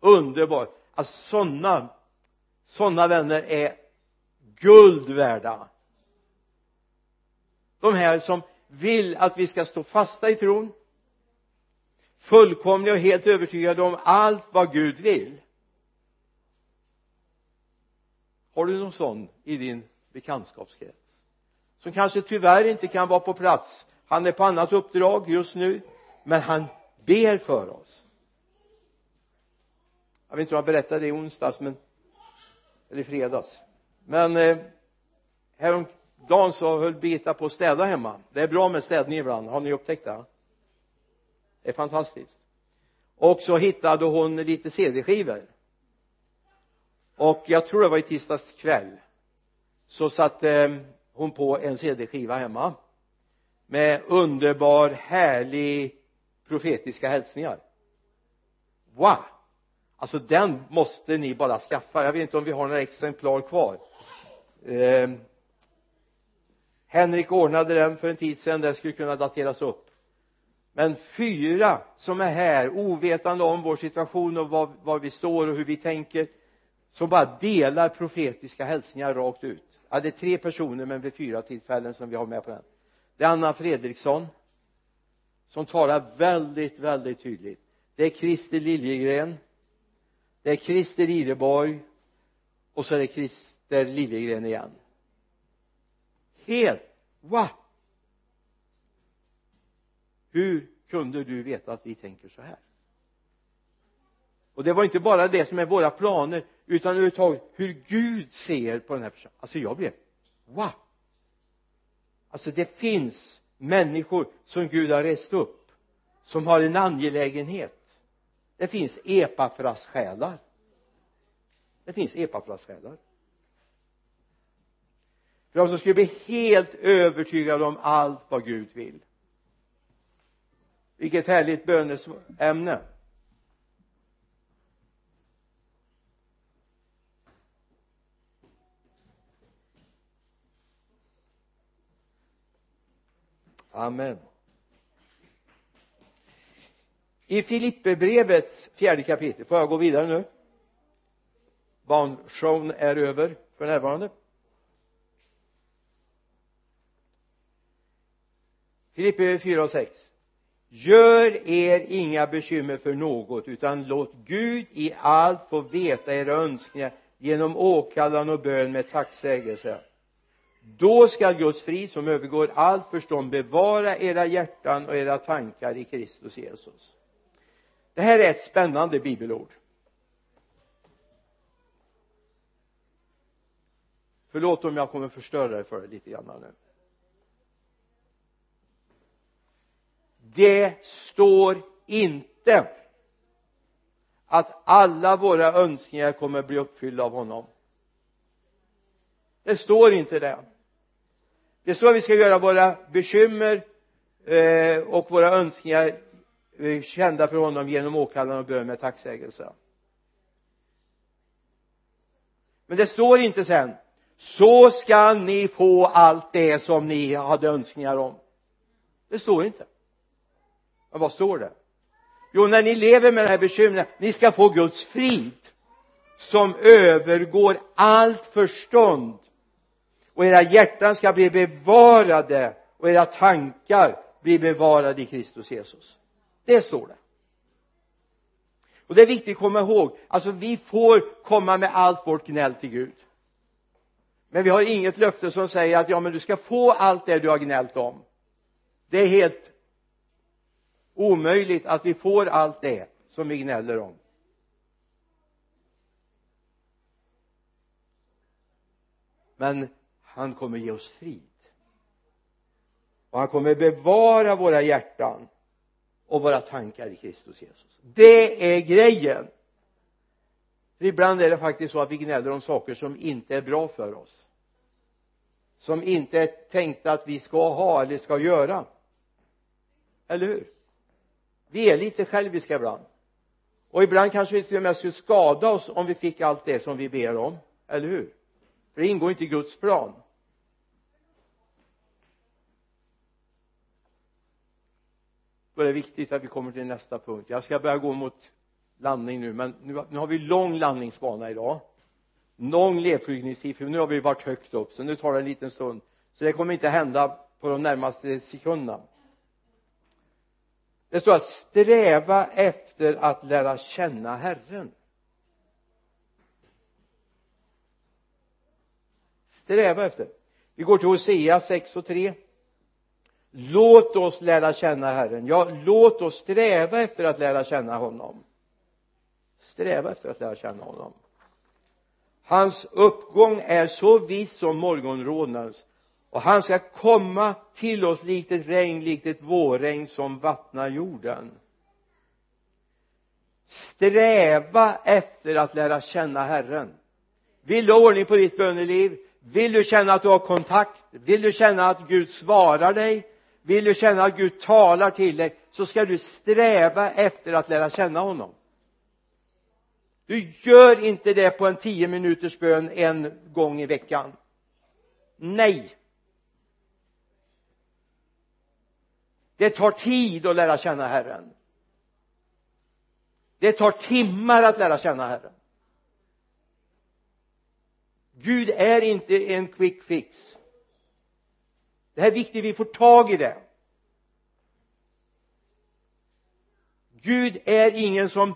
Underbart. Att sådana sådana vänner är guld värda. De här som vill att vi ska stå fasta i tron fullkomliga och helt övertygade om allt vad Gud vill. Har du någon sån i din bekantskapskrets? Som kanske tyvärr inte kan vara på plats. Han är på annat uppdrag just nu men han ber för oss. Jag vet inte om jag berättade det i onsdags men eller i fredags. Men eh, häromdagen så höll Birgitta på att städa hemma. Det är bra med städning ibland. Har ni upptäckt det? Det är fantastiskt. Och så hittade hon lite cd-skivor. Och jag tror det var i tisdags kväll så satte eh, hon på en cd-skiva hemma med underbar härlig profetiska hälsningar. Wow! Alltså den måste ni bara skaffa. Jag vet inte om vi har några exemplar kvar. Eh, Henrik ordnade den för en tid sedan. Den skulle kunna dateras upp. Men fyra som är här ovetande om vår situation och var, var vi står och hur vi tänker som bara delar profetiska hälsningar rakt ut. Ja det är tre personer men vid fyra tillfällen som vi har med på den. Det är Anna Fredriksson som talar väldigt väldigt tydligt. Det är Christer Liljegren det är Christer Ireborg och så är det Christer Liljegren igen. Helt va? Hur kunde du veta att vi tänker så här? Och det var inte bara det som är våra planer utan överhuvudtaget hur Gud ser på den här församlingen. Alltså jag blev wow alltså det finns människor som Gud har rest upp som har en angelägenhet det finns epafrassjälar det finns epafrassjälar för de som skulle bli helt övertygade om allt vad Gud vill. Vilket härligt böneämne. Amen i Filipperbrevets fjärde kapitel. Får jag gå vidare nu? Barnshowen är över för närvarande. Filipper 4 och 6 gör er inga bekymmer för något utan låt Gud i allt få veta era önskningar genom åkallan och bön med tacksägelse. Då skall Guds frid som övergår allt förstånd bevara era hjärtan och era tankar i Kristus Jesus det här är ett spännande bibelord. Förlåt om jag kommer förstöra det för dig lite grann nu. Det står inte att alla våra önskningar kommer bli uppfyllda av honom. Det står inte det. Det står att vi ska göra våra bekymmer eh, och våra önskningar kända för honom genom åkallan och bön med tacksägelse. Men det står inte sen så ska ni få allt det som ni hade önskningar om. Det står inte. Men vad står det? Jo när ni lever med de här bekymren ni ska få Guds frid som övergår allt förstånd. Och era hjärtan ska bli bevarade och era tankar bli bevarade i Kristus Jesus det står det. Och det är viktigt att komma ihåg alltså vi får komma med allt vårt gnäll till Gud. Men vi har inget löfte som säger att ja men du ska få allt det du har gnällt om. Det är helt omöjligt att vi får allt det som vi gnäller om. Men han kommer ge oss frid. Och han kommer bevara våra hjärtan och våra tankar i Kristus Jesus. Det är grejen. För ibland är det faktiskt så att vi gnäller om saker som inte är bra för oss. Som inte är tänkta att vi ska ha eller ska göra. Eller hur? Vi är lite själviska ibland. Och ibland kanske vi till och med skulle skada oss om vi fick allt det som vi ber om. Eller hur? För det ingår inte i Guds plan. Då är det viktigt att vi kommer till nästa punkt. Jag ska börja gå mot landning nu men nu, nu har vi lång landningsbana idag. Lång ledflygningstid för nu har vi varit högt upp så nu tar det en liten stund. Så det kommer inte hända på de närmaste sekunderna. Det står att sträva efter att lära känna Herren. Sträva efter. Vi går till Hosea 6 och 3 låt oss lära känna Herren. Ja låt oss sträva efter att lära känna honom. Sträva efter att lära känna honom. Hans uppgång är så viss som morgonrodnadens och han ska komma till oss likt ett regn, likt ett vårregn som vattnar jorden. Sträva efter att lära känna Herren. Vill du ha ordning på ditt böneliv? Vill du känna att du har kontakt? Vill du känna att Gud svarar dig? Vill du känna att Gud talar till dig så ska du sträva efter att lära känna honom. Du gör inte det på en tio minuters bön en gång i veckan. Nej. Det tar tid att lära känna Herren. Det tar timmar att lära känna Herren. Gud är inte en quick fix det här är viktigt vi får tag i det. Gud är ingen som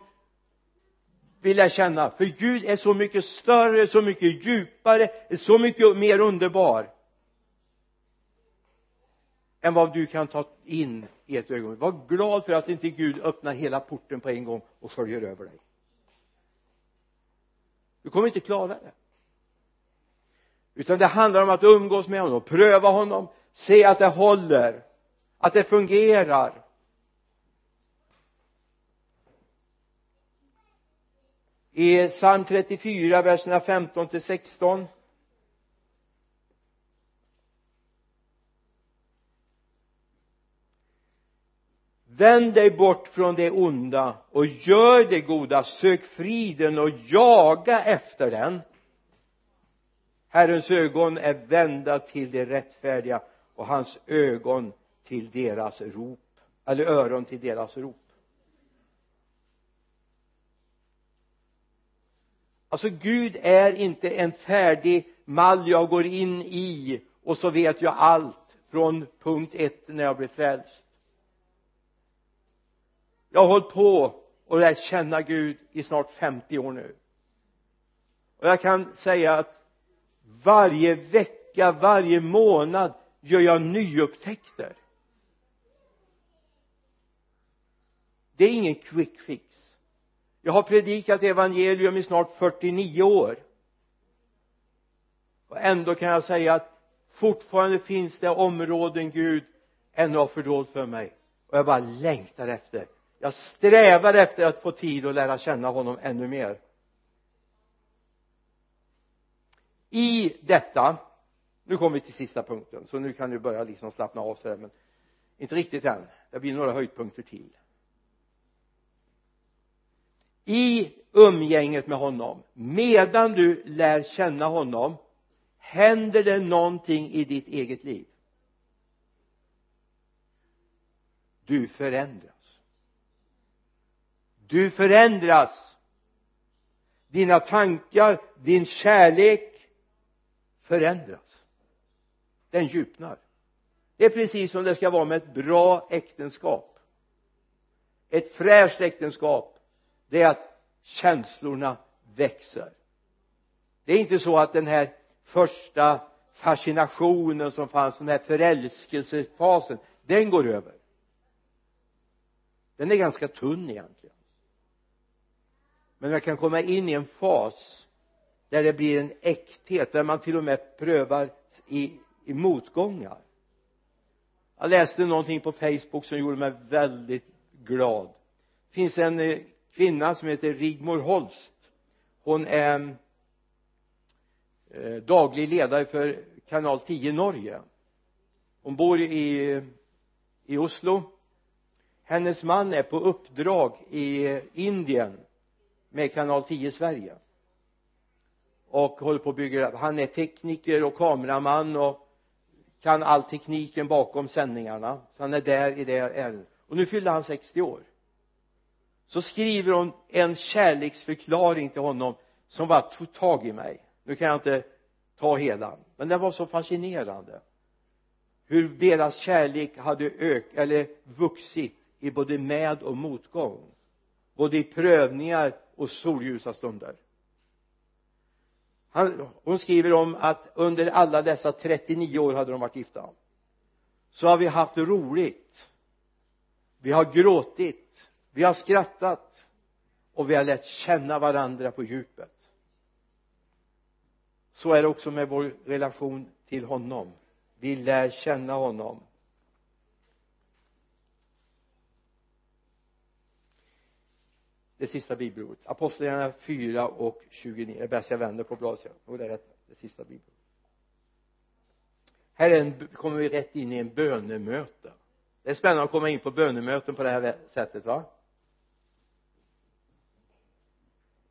vill jag känna för Gud är så mycket större, så mycket djupare, så mycket mer underbar än vad du kan ta in i ett ögonblick. Var glad för att inte Gud öppnar hela porten på en gång och sköljer över dig. Du kommer inte klara det. Utan det handlar om att umgås med honom, pröva honom se att det håller att det fungerar. I psalm 34 verserna 15 till 16 vänd dig bort från det onda och gör det goda. Sök friden och jaga efter den. Herrens ögon är vända till de rättfärdiga och hans ögon till deras rop eller öron till deras rop. Alltså Gud är inte en färdig mall jag går in i och så vet jag allt från punkt ett när jag blev frälst. Jag har hållit på och lärt känna Gud i snart 50 år nu. Och jag kan säga att varje vecka, varje månad gör jag nyupptäckter. Det är ingen quick fix. Jag har predikat evangelium i snart 49 år. Och ändå kan jag säga att fortfarande finns det områden Gud ännu har fördolt för mig. Och jag bara längtar efter. Jag strävar efter att få tid att lära känna honom ännu mer. I detta nu kommer vi till sista punkten så nu kan du börja liksom slappna av sådär, men inte riktigt än. Det blir några höjdpunkter till. I umgänget med honom medan du lär känna honom händer det någonting i ditt eget liv. Du förändras. Du förändras. Dina tankar, din kärlek förändras den djupnar. Det är precis som det ska vara med ett bra äktenskap. Ett fräscht äktenskap det är att känslorna växer. Det är inte så att den här första fascinationen som fanns den här förälskelsefasen den går över. Den är ganska tunn egentligen. Men man kan komma in i en fas där det blir en äkthet där man till och med prövar i, i motgångar. Jag läste någonting på facebook som gjorde mig väldigt glad. Det finns en eh, kvinna som heter Rigmor Holst. Hon är eh, daglig ledare för kanal 10 Norge. Hon bor i i Oslo. Hennes man är på uppdrag i Indien med kanal 10 Sverige. Och håller på att bygga han är tekniker och kameraman och kan all tekniken bakom sändningarna. Så han är där i det ärendet och nu fyllde han 60 år. Så skriver hon en kärleksförklaring till honom som bara tog tag i mig. Nu kan jag inte ta hela men den var så fascinerande. Hur deras kärlek hade ökat eller vuxit i både med och motgång. Både i prövningar och solljusa stunder han, hon skriver om att under alla dessa 39 år hade de varit gifta. Så har vi haft roligt. Vi har gråtit. Vi har skrattat. Och vi har lärt känna varandra på djupet. Så är det också med vår relation till honom. Vi lär känna honom. Det sista bibelordet. Apostlagärningarna 4 och 29 det är bäst jag vänder på bladet. Och det är rätt. Det sista bibelordet. Här en, kommer vi rätt in i en bönemöte. Det är spännande att komma in på bönemöten på det här sättet va?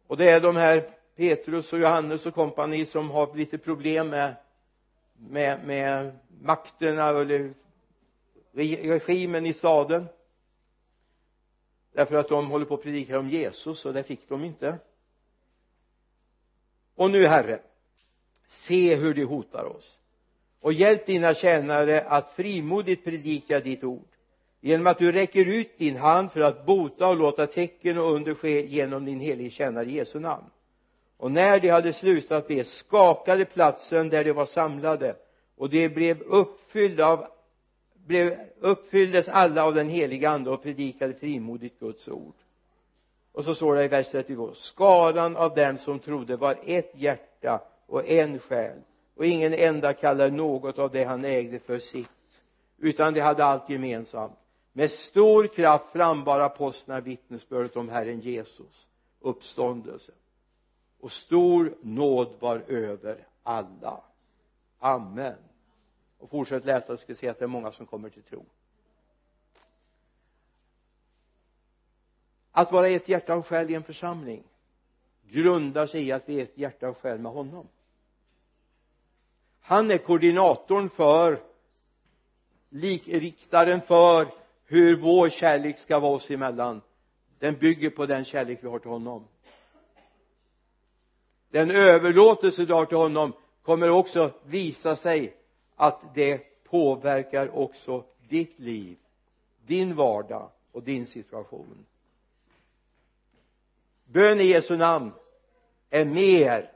Och det är de här Petrus och Johannes och kompani som har lite problem med med, med makterna eller regimen i staden därför att de håller på att predika om Jesus och det fick de inte. Och nu herre se hur de hotar oss. Och hjälp dina tjänare att frimodigt predika ditt ord genom att du räcker ut din hand för att bota och låta tecken och under ske genom din helige tjänare Jesu namn. Och när de hade slutat be skakade platsen där de var samlade och de blev uppfyllda av blev, uppfylldes alla av den heliga ande och predikade frimodigt Guds ord. Och så står det i vers 32 skaran av dem som trodde var ett hjärta och en själ och ingen enda kallade något av det han ägde för sitt utan de hade allt gemensamt. Med stor kraft frambar apostlarna vittnesbördet om Herren Jesus uppståndelse. Och stor nåd var över alla. Amen och fortsätt läsa så ska se att det är många som kommer till tro. Att vara ett hjärta och själ i en församling grundar sig i att vi är ett hjärta och själ med honom. Han är koordinatorn för likriktaren för hur vår kärlek ska vara oss emellan. Den bygger på den kärlek vi har till honom. Den överlåtelse du har till honom kommer också visa sig att det påverkar också ditt liv din vardag och din situation. Bön i Jesu namn är mer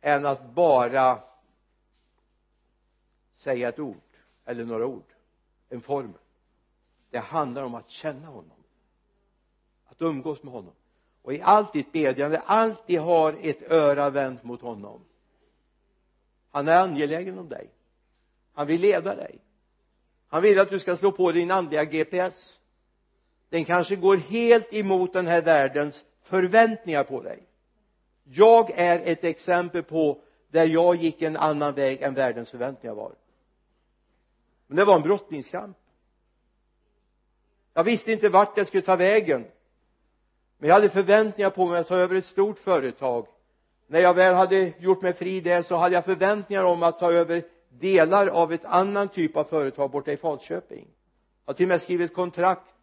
än att bara säga ett ord eller några ord en formel. Det handlar om att känna honom att umgås med honom. Och i allt ditt bedjande alltid har ett öra vänt mot honom han är angelägen om dig. Han vill leda dig. Han vill att du ska slå på din andliga GPS den kanske går helt emot den här världens förväntningar på dig. Jag är ett exempel på där jag gick en annan väg än världens förväntningar var. Men det var en brottningskamp. Jag visste inte vart jag skulle ta vägen. Men jag hade förväntningar på mig att ta över ett stort företag när jag väl hade gjort mig fri där så hade jag förväntningar om att ta över delar av ett annan typ av företag borta i Falköping. Jag har till och med skrivit kontrakt.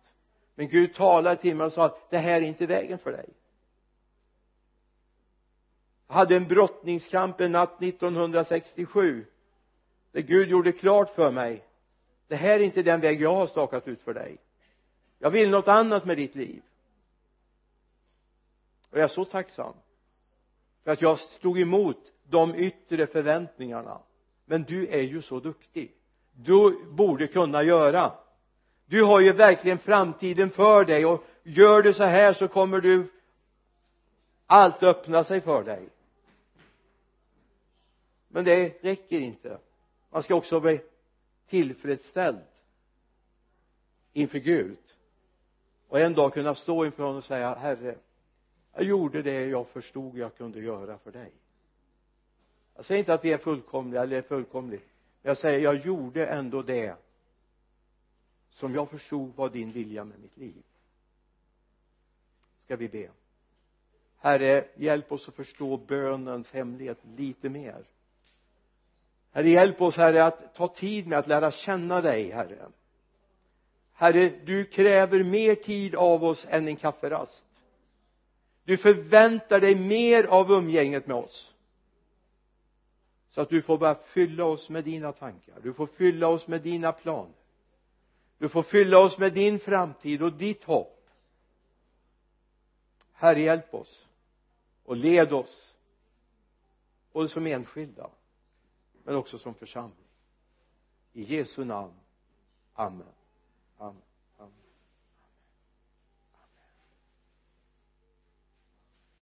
Men Gud talade till mig och sa att det här är inte vägen för dig. Jag hade en brottningskamp en natt 1967 där Gud gjorde klart för mig det här är inte den väg jag har stakat ut för dig. Jag vill något annat med ditt liv. Och jag är så tacksam för att jag stod emot de yttre förväntningarna. Men du är ju så duktig. Du borde kunna göra. Du har ju verkligen framtiden för dig. Och gör du så här så kommer du allt öppna sig för dig. Men det räcker inte. Man ska också bli tillfredsställd inför Gud. Och en dag kunna stå inför honom och säga herre jag gjorde det jag förstod jag kunde göra för dig. Jag säger inte att vi är fullkomliga eller är fullkomliga men jag säger jag gjorde ändå det som jag förstod var din vilja med mitt liv. Ska vi be? Herre hjälp oss att förstå bönens hemlighet lite mer. Herre hjälp oss herre att ta tid med att lära känna dig herre. Herre du kräver mer tid av oss än en kafferast du förväntar dig mer av umgänget med oss. Så att du får börja fylla oss med dina tankar. Du får fylla oss med dina planer. Du får fylla oss med din framtid och ditt hopp. Herre hjälp oss och led oss. Både som enskilda men också som församling. I Jesu namn. Amen. Amen.